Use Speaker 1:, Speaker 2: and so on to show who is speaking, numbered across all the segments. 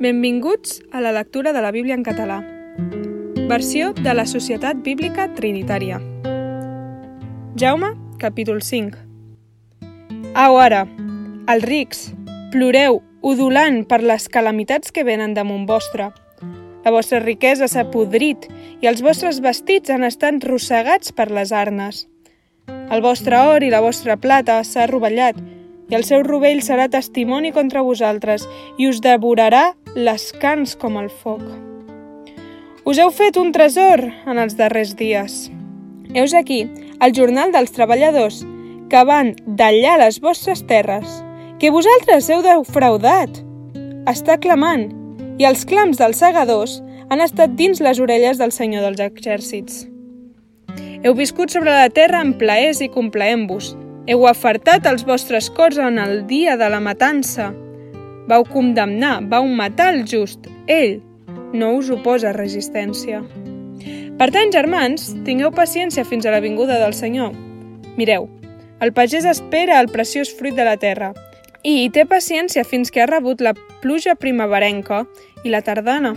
Speaker 1: Benvinguts a la lectura de la Bíblia en català. Versió de la Societat Bíblica Trinitària. Jaume, capítol 5. Au ara, els rics, ploreu, udulant per les calamitats que venen damunt vostre. La vostra riquesa s'ha podrit i els vostres vestits han estat rossegats per les arnes. El vostre or i la vostra plata s'ha rovellat i el seu rovell serà testimoni contra vosaltres i us devorarà les cans com el foc. Us heu fet un tresor en els darrers dies. Heus aquí el jornal dels treballadors que van d'allà les vostres terres, que vosaltres heu defraudat. Està clamant, i els clams dels segadors han estat dins les orelles del Senyor dels exèrcits. Heu viscut sobre la terra en plaers i complaent-vos, heu afartat els vostres cors en el dia de la matança. Vau condemnar, vau matar el just. Ell no us oposa resistència. Per tant, germans, tingueu paciència fins a la vinguda del Senyor. Mireu, el pagès espera el preciós fruit de la terra i hi té paciència fins que ha rebut la pluja primaverenca i la tardana.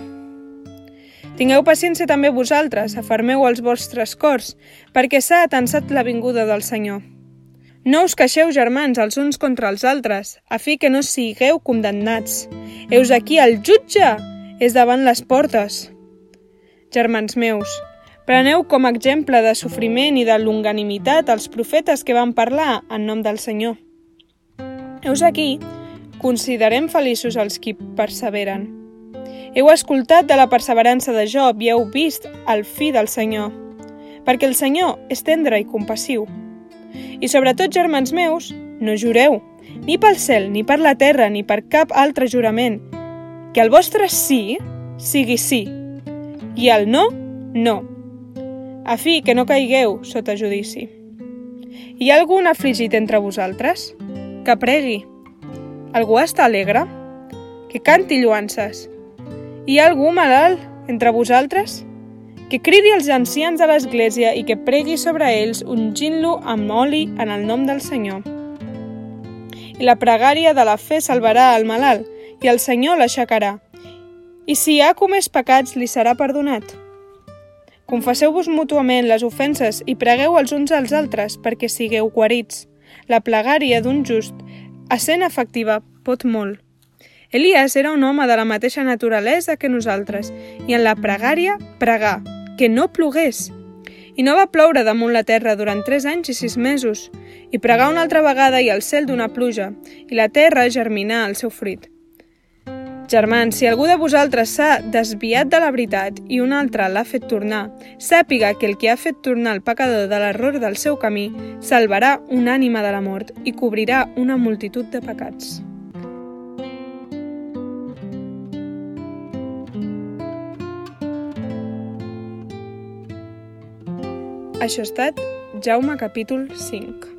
Speaker 1: Tingueu paciència també vosaltres, afermeu els vostres cors, perquè s'ha atensat la vinguda del Senyor. No us queixeu, germans, els uns contra els altres, a fi que no sigueu condemnats. Heus aquí el jutge és davant les portes. Germans meus, preneu com a exemple de sofriment i de longanimitat els profetes que van parlar en nom del Senyor. Heus aquí, considerem feliços els qui perseveren. Heu escoltat de la perseverança de Job i heu vist el fi del Senyor, perquè el Senyor és tendre i compassiu. I sobretot, germans meus, no jureu, ni pel cel, ni per la terra, ni per cap altre jurament, que el vostre sí sigui sí, i el no, no, a fi que no caigueu sota judici. Hi ha algun afligit entre vosaltres? Que pregui. Algú està alegre? Que canti lluances. Hi ha algú malalt entre vosaltres? Que cridi els ancians de l'Església i que pregui sobre ells ungint-lo amb oli en el nom del Senyor. I la pregària de la fe salvarà el malalt, i el Senyor l'aixecarà. I si ha comès pecats, li serà perdonat. Confesseu-vos mútuament les ofenses i pregueu els uns als altres perquè sigueu guarits. La plegària d'un just, essent efectiva, pot molt. Elias era un home de la mateixa naturalesa que nosaltres i en la pregària pregà que no plogués. I no va ploure damunt la terra durant tres anys i sis mesos, i pregà una altra vegada i el cel d'una pluja, i la terra germinà el seu fruit. Germans, si algú de vosaltres s'ha desviat de la veritat i un altre l'ha fet tornar, sàpiga que el que ha fet tornar el pecador de l'error del seu camí salvarà una ànima de la mort i cobrirà una multitud de pecats. Això ha estat Jaume capítol 5.